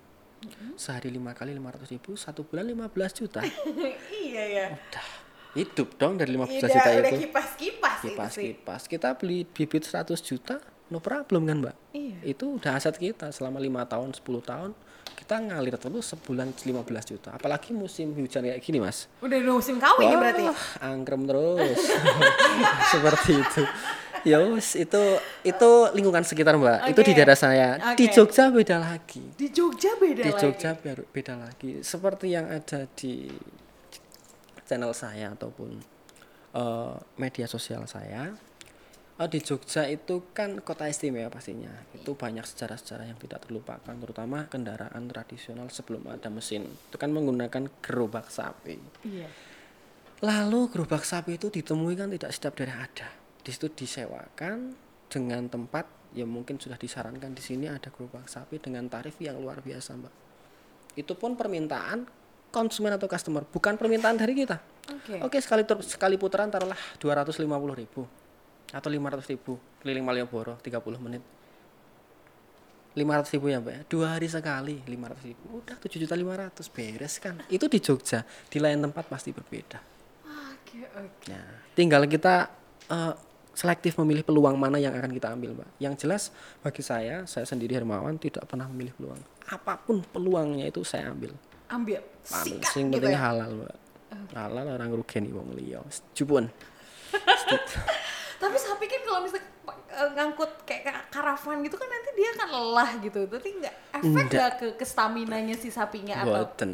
sehari lima kali 500 ribu, satu bulan 15 juta. iya ya. Udah hidup dong dari 15 Udah, juta udah itu. kipas-kipas itu Kipas sih. kipas. Kita beli bibit 100 juta, no problem kan mbak? Iya. itu udah aset kita selama lima tahun 10 tahun kita ngalir terus sebulan 15 juta. Apalagi musim hujan kayak gini mas. Udah musim kawin ya berarti. Wah, angkrem terus. Seperti itu. Ya wis, itu itu lingkungan sekitar mbak. Itu di daerah saya. Di Oke. Jogja beda lagi. Di Jogja beda di lagi. Jogja baru beda lagi. Seperti yang ada di channel saya ataupun eh, media sosial saya Oh, di Jogja itu kan kota istimewa pastinya. Itu banyak sejarah-sejarah yang tidak terlupakan terutama kendaraan tradisional sebelum ada mesin. Itu kan menggunakan gerobak sapi. Iya. lalu gerobak sapi itu ditemui kan tidak setiap daerah ada. Di situ disewakan dengan tempat yang mungkin sudah disarankan di sini ada gerobak sapi dengan tarif yang luar biasa mbak. Itu pun permintaan konsumen atau customer bukan permintaan dari kita. Oke. oke sekali tur- sekali putaran taruhlah 250.000 ribu atau 500 ribu keliling Malioboro 30 menit 500 ribu ya mbak ya dua hari sekali 500 ribu udah 7 juta 500 beres kan itu di Jogja di lain tempat pasti berbeda Oke, oke. Nah, tinggal kita eh, selektif memilih peluang mana yang akan kita ambil, Mbak. Yang jelas bagi saya, saya sendiri Hermawan tidak pernah memilih peluang. Apa pun peluangnya itu saya ambil. Ambil. Ambil. Sing gitu penting ya. halal, Mbak. Halal orang rugi nih wong liya. Jupun. Tapi sapi kan kalau misalnya eh, ngangkut kayak ka- karavan gitu kan nanti dia kan lelah gitu. Tapi nggak efek nggak ke, ke stamina-nya si sapinya atau Boten.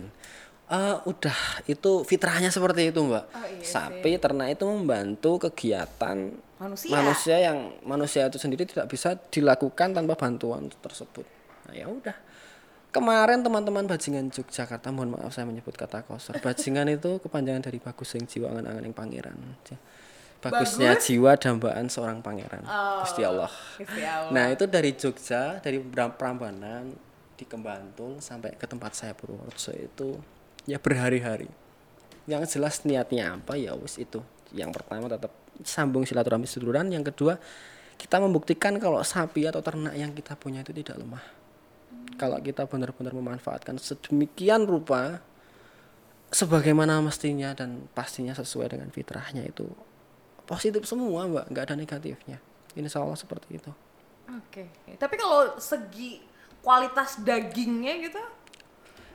Eh, udah itu fitrahnya seperti itu, Mbak. Oh, iya Sapi ternak itu membantu kegiatan manusia? manusia yang manusia itu sendiri tidak bisa dilakukan tanpa bantuan tersebut. Nah, ya udah. Kemarin teman-teman bajingan Yogyakarta, mohon maaf saya menyebut kata kotor. Bajingan itu kepanjangan dari bagus yang jiwa angan-angan yang pangeran. Bagusnya Bagus? jiwa dambaan seorang pangeran. Oh, Gusti Allah. Allah. Nah, itu dari Jogja, dari Prambanan di Kembantul sampai ke tempat saya Purworejo itu ya berhari-hari. Yang jelas niatnya apa ya wis itu. Yang pertama tetap sambung silaturahmi seduluran, yang kedua kita membuktikan kalau sapi atau ternak yang kita punya itu tidak lemah. Kalau kita benar-benar memanfaatkan sedemikian rupa sebagaimana mestinya dan pastinya sesuai dengan fitrahnya itu positif semua mbak. Nggak ada negatifnya. Insya Allah seperti itu. Oke. Tapi kalau segi kualitas dagingnya gitu,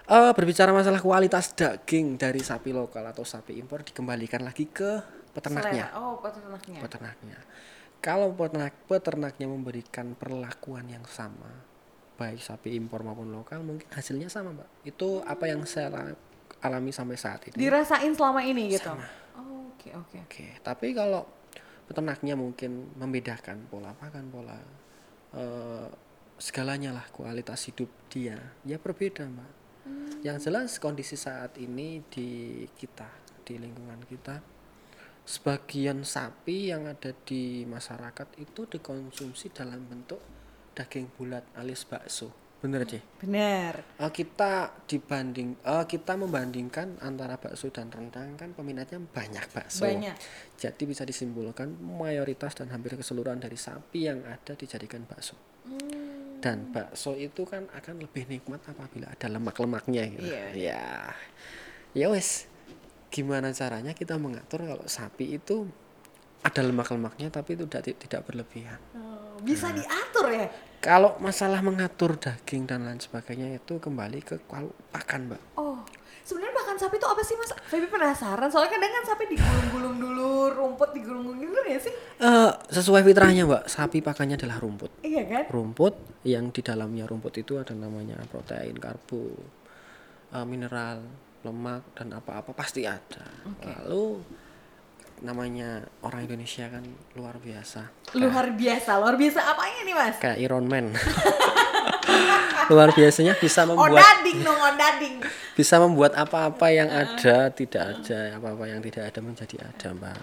Eh berbicara masalah kualitas daging dari sapi lokal atau sapi impor dikembalikan lagi ke peternaknya. Selera. Oh, peternaknya. peternaknya. Kalau peternak peternaknya memberikan perlakuan yang sama baik sapi impor maupun lokal mungkin hasilnya sama mbak. Itu apa yang saya la- alami sampai saat ini. Dirasain selama ini gitu. Oh, Oke, oke. Oke, tapi kalau peternaknya mungkin membedakan pola makan, pola eh, segalanya lah kualitas hidup dia, ya berbeda mbak. Yang jelas kondisi saat ini di kita, di lingkungan kita, sebagian sapi yang ada di masyarakat itu dikonsumsi dalam bentuk daging bulat alias bakso, bener sih? Bener. Eh, kita dibanding eh, kita membandingkan antara bakso dan rendang kan peminatnya banyak bakso. Banyak. Jadi bisa disimpulkan mayoritas dan hampir keseluruhan dari sapi yang ada dijadikan bakso. Hmm. Dan bakso itu kan akan lebih nikmat apabila ada lemak-lemaknya gitu. Iya, Ya. Ya wes. Gimana caranya kita mengatur kalau sapi itu ada lemak-lemaknya tapi itu tidak tidak berlebihan. Oh, bisa diatur ya? Kalau masalah mengatur daging dan lain sebagainya itu kembali ke kual- pakan, Mbak. Oh, sebenarnya makan sapi itu apa sih mas? Feby penasaran, soalnya kadang kan sapi digulung-gulung dulu, rumput digulung-gulung gitu ya sih? Eh, sesuai fitrahnya, Mbak. Sapi pakannya adalah rumput. Iya kan? Rumput yang di dalamnya rumput itu ada namanya protein, karbo, eh, mineral, lemak dan apa-apa pasti ada. Lalu namanya orang Indonesia kan luar biasa. Luar biasa, luar biasa apanya nih mas? Kayak Iron Man. luar biasanya bisa membuat Odading dong, odading. bisa membuat apa-apa yang ada tidak ada apa-apa yang tidak ada menjadi ada mbak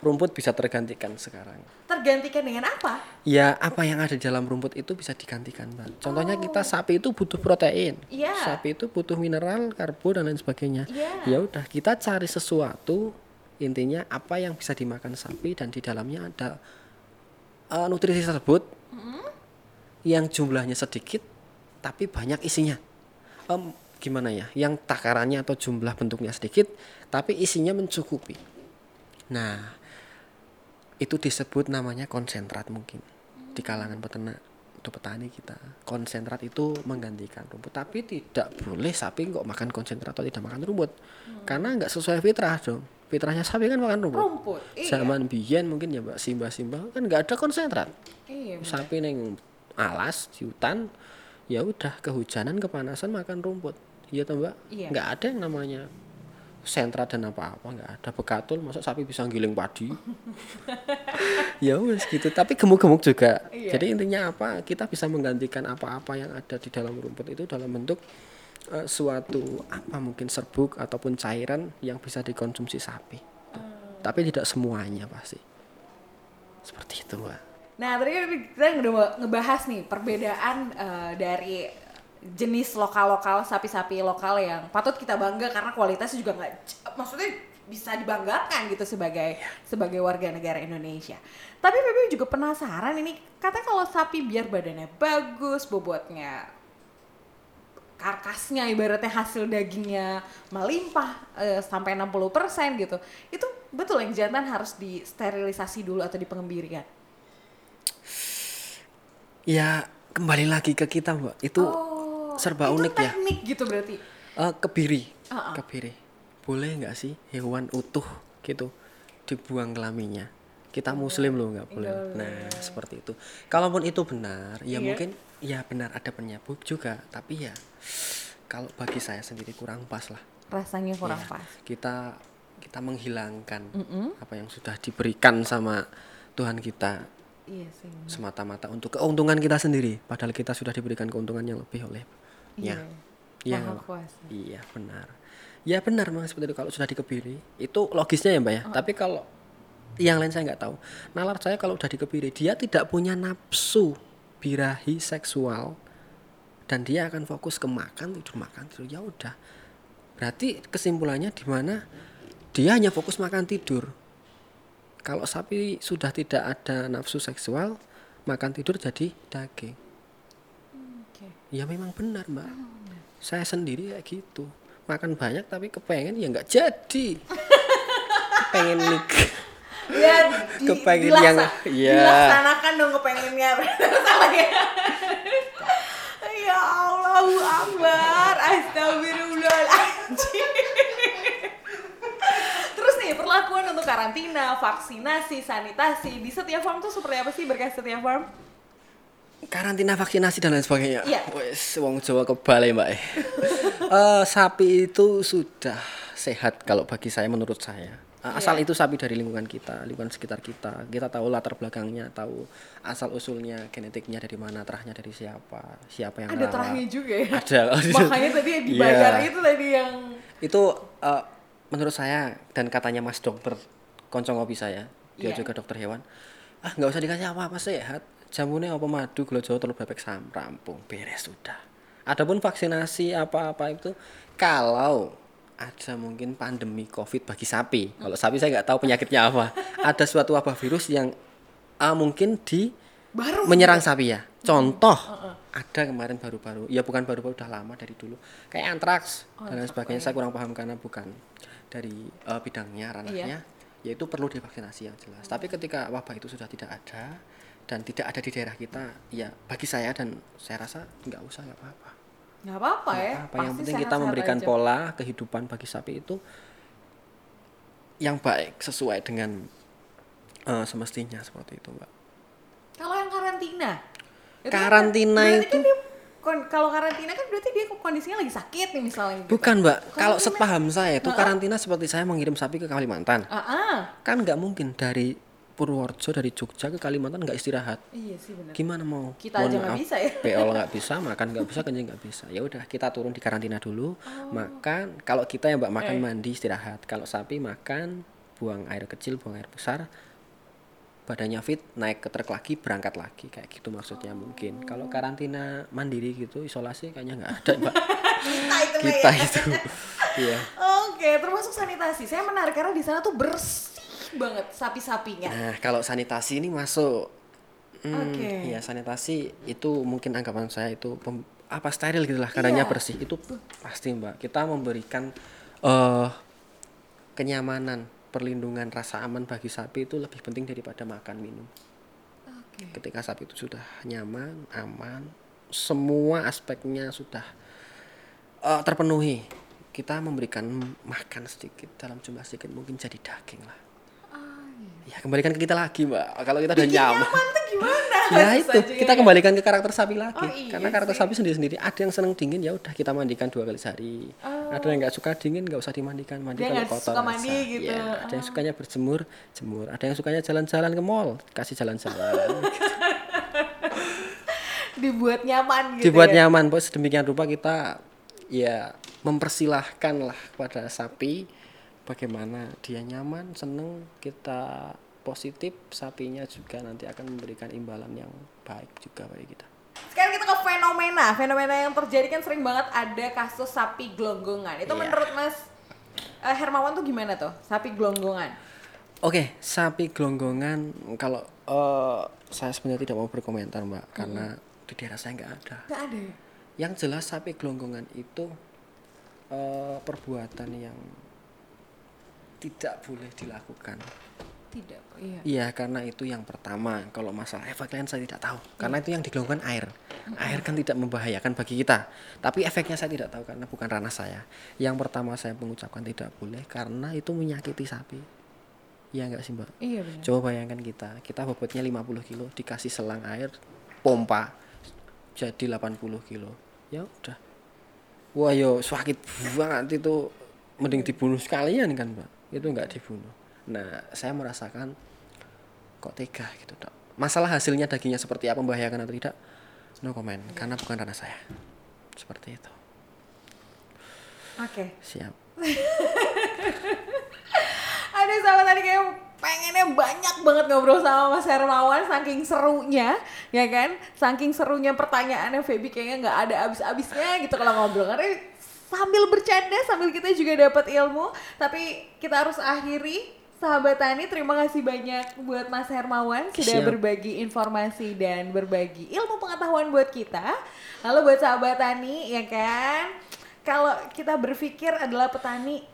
rumput bisa tergantikan sekarang Tergantikan dengan apa? ya apa yang ada di dalam rumput itu bisa digantikan mbak contohnya kita sapi itu butuh protein Iya. sapi itu butuh mineral karbo dan lain sebagainya Iya. ya udah kita cari sesuatu intinya apa yang bisa dimakan sapi dan di dalamnya ada eh, nutrisi tersebut yang jumlahnya sedikit tapi banyak isinya. Em, gimana ya? Yang takarannya atau jumlah bentuknya sedikit tapi isinya mencukupi. Nah itu disebut namanya konsentrat mungkin di kalangan peternak atau petani kita. Konsentrat itu menggantikan rumput. Tapi tidak boleh sapi kok makan konsentrat atau tidak makan rumput. Karena nggak sesuai fitrah dong fitrahnya sapi kan makan rumput, Rumput. Iya. zaman biyen mungkin ya mbak simba simba kan nggak ada konsentrat Iya. sapi neng alas di hutan ya udah kehujanan kepanasan makan rumput iya toh mbak Iya. nggak ada yang namanya sentra dan apa-apa nggak ada bekatul masa sapi bisa giling padi ya wes gitu tapi gemuk-gemuk juga Iya. jadi intinya apa kita bisa menggantikan apa-apa yang ada di dalam rumput itu dalam bentuk eh, suatu apa mungkin serbuk ataupun cairan yang bisa dikonsumsi sapi. Tapi tidak semuanya pasti. Seperti itu mbak. Nah, tadi kan kita udah ngebahas nih perbedaan eh, dari jenis lokal-lokal sapi-sapi lokal yang patut kita bangga karena kualitasnya juga nggak maksudnya bisa dibanggakan gitu sebagai sebagai warga negara Indonesia. Tapi Pepe juga penasaran ini katanya kalau sapi biar badannya bagus, bobotnya karkasnya ibaratnya hasil dagingnya melimpah eh, sampai 60% gitu. Itu betul yang jantan harus disterilisasi dulu atau dipengembirikan. Ya kembali lagi ke kita mbak itu Oh, serba itu unik ya. teknik gitu berarti. Eh, kebiri, Ah, ah. kebiri. Boleh nggak sih hewan utuh gitu dibuang kelaminnya? Kita muslim loh nggak boleh. Nah seperti itu. Kalaupun itu benar, ya Iya. mungkin ya benar ada penyebab juga. Tapi ya kalau bagi saya sendiri kurang pas lah. Rasanya kurang Ya, pas. Kita kita menghilangkan Mm-mm. apa yang sudah diberikan sama Tuhan kita Iya semata-mata untuk keuntungan kita sendiri. Padahal kita sudah diberikan keuntungan yang lebih oleh Iya. Iya. Nggak? kuasa. Iya benar. Ya benar mas seperti itu kalau sudah dikebiri itu logisnya ya mbak ya. Tapi kalau yang lain saya nggak tahu. Nalar saya kalau udah dikebiri dia tidak punya nafsu birahi seksual dan dia akan fokus ke makan tidur makan tidur ya udah. Berarti kesimpulannya di mana dia hanya fokus makan tidur. Kalau sapi sudah tidak ada nafsu seksual makan tidur jadi daging. Oke. Ya memang benar mbak. Saya sendiri kayak gitu. Makan banyak tapi kepengen ya nggak jadi. kepengen nik. Ya, di, Kepengen dilaksa- yang- iya. dilaksanakan dong kepengennya. Salah ya. ya Allahu Akbar. Astagfirullahaladzim. Terus nih perlakuan untuk karantina, vaksinasi, sanitasi di setiap farm tuh seperti apa sih berkas setiap farm? Karantina vaksinasi dan lain sebagainya. Iya. Wes wong Jawa kebal ya mbak. Eh, sapi itu sudah sehat kalau bagi saya menurut saya. Eh, Asal Iya. itu sapi dari lingkungan kita, lingkungan sekitar kita. Kita tahu latar belakangnya, tahu asal usulnya, genetiknya dari mana, terahnya dari siapa, siapa yang Ada rawat. terahnya juga ya. Ada. Makanya tadi yang dibayar Iya. itu tadi yang itu eh, menurut saya dan katanya mas dokter koncong kopi saya dia Iya. juga dokter hewan ah nggak usah dikasih apa-apa sehat jamunya apa madu gula jawa telur bebek sam rampung beres sudah adapun vaksinasi apa-apa itu kalau ada mungkin pandemi covid bagi sapi kalau sapi saya nggak tahu penyakitnya apa ada suatu wabah virus yang ah, mungkin di baru menyerang sapi ya. Contoh ada kemarin baru-baru, ya bukan baru-baru udah lama dari dulu. Kayak antraks dan lain sebagainya. Saya kurang paham karena bukan dari eh, bidangnya ranahnya. Yaitu perlu divaksinasi yang jelas. Tapi ketika wabah itu sudah tidak ada dan tidak ada di daerah kita, ya bagi saya dan saya rasa nggak usah nggak apa-apa. Nggak apa-apa ya. Apa yang Pasti penting kita sehat-sehat memberikan aja. pola kehidupan bagi sapi itu yang baik sesuai dengan eh, semestinya seperti itu, Mbak. Kalau yang karantina? itu kan Karantina berarti itu- kan dia kalau karantina kan berarti dia kondisinya lagi sakit nih misalnya gitu. Bukan, Mbak. Kalau sepaham saya itu karantina seperti saya mengirim sapi ke Kalimantan. Ah, ah. Kan nggak mungkin dari Purworejo dari Jogja ke Kalimantan nggak istirahat. Iya sih benar. Gimana mau? Kita Mohon aja nggak bisa ya. PO nggak bisa, makan nggak bisa, kencing nggak bisa. Ya udah kita turun di karantina dulu. Makan. Kalau kita yang Mbak makan Eh. mandi istirahat. Kalau sapi makan, buang air kecil, buang air besar. Badannya fit, naik ke truk lagi, berangkat lagi kayak gitu maksudnya mungkin. Kalau karantina mandiri gitu, isolasi kayaknya nggak ada, Mbak. Kita itu Mbak, kita ya. itu. Iya. Oke, termasuk sanitasi. Saya menarik karena di sana tuh bersih banget sapi-sapinya. Nah, kalau sanitasi ini masuk. Hmm, Oke. Ya, sanitasi itu mungkin anggapan saya itu pem- apa steril gitu lah, kadarnya Iya. bersih. Itu pasti, Mbak. Kita memberikan eh kenyamanan, perlindungan, rasa aman bagi sapi itu lebih penting daripada makan minum. Ketika sapi itu sudah nyaman, aman, semua aspeknya sudah eh, terpenuhi, kita memberikan makan sedikit dalam jumlah sedikit mungkin jadi daging lah. Ya kembalikan ke kita lagi mbak. Kalau kita udah Bikin nyaman, nyaman tuh gimana? ya itu kita ya. kembalikan ke karakter sapi lagi. Oh, iya Karena karakter sih. sapi sendiri-sendiri ada yang seneng dingin ya udah kita mandikan dua kali sehari. Ada yang nggak suka dingin nggak usah dimandikan, mandi kalau kotor suka mandi gitu. Ya, ada yang sukanya berjemur, jemur. Ada yang sukanya jalan-jalan ke mall, kasih jalan-jalan. Dibuat nyaman gitu Dibuat ya. nyaman, bos. Sedemikian rupa kita ya mempersilahkan lah kepada sapi bagaimana dia nyaman, seneng, kita positif, sapinya juga nanti akan memberikan imbalan yang baik juga bagi kita. Sekarang kita ke fenomena. Fenomena yang terjadi kan sering banget ada kasus sapi gelonggongan. Itu Iya. menurut Mas eh, Hermawan tuh gimana tuh? Sapi gelonggongan. Oke, sapi gelonggongan kalau eh, saya sebenarnya tidak mau berkomentar mbak karena di daerah saya nggak ada. Gak ada ya? Yang jelas sapi gelonggongan itu eh, perbuatan yang tidak boleh dilakukan. Tidak. Iya. Iya, karena itu yang pertama. Kalau masalah efek lain saya tidak tahu. Karena itu yang digelongkan air. Air kan tidak membahayakan bagi kita. Tapi efeknya saya tidak tahu karena bukan ranah saya. Yang pertama saya mengucapkan tidak boleh karena itu menyakiti sapi. Iya enggak sih, Mbak? Iya benar. Coba bayangkan kita, kita bobotnya 50 kilo dikasih selang air pompa jadi 80 kilo. Ya udah. Wah, yo sakit banget itu mending dibunuh sekalian kan, Mbak. Itu enggak dibunuh. Nah, saya merasakan kok tega gitu, Dok. Masalah hasilnya dagingnya seperti apa membahayakan atau tidak? No comment, karena bukan ranah saya. Seperti itu. Oke. Siap. Aduh sama tadi kayak pengennya banyak banget ngobrol sama Mas Hermawan saking serunya ya kan saking serunya pertanyaannya Feby kayaknya nggak ada abis-abisnya gitu kalau ngobrol karena sambil bercanda sambil kita juga dapat ilmu tapi kita harus akhiri sahabat Tani terima kasih banyak buat Mas Hermawan sudah Siap. berbagi informasi dan berbagi ilmu pengetahuan buat kita lalu buat sahabat Tani ya kan kalau kita berpikir adalah petani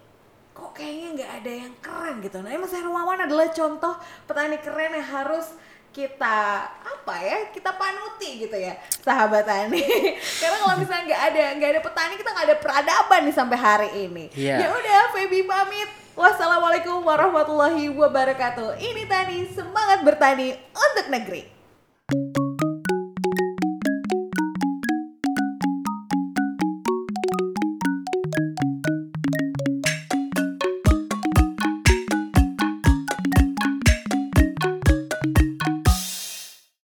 kok kayaknya nggak ada yang keren gitu. Nah, Mas Hermawan adalah contoh petani keren yang harus kita apa ya kita panuti gitu ya sahabat tani karena kalau misalnya nggak ada nggak ada petani kita nggak ada peradaban nih sampai hari ini. Iya. ya udah Feby pamit. Wassalamualaikum warahmatullahi wabarakatuh. Ini tani semangat bertani untuk negeri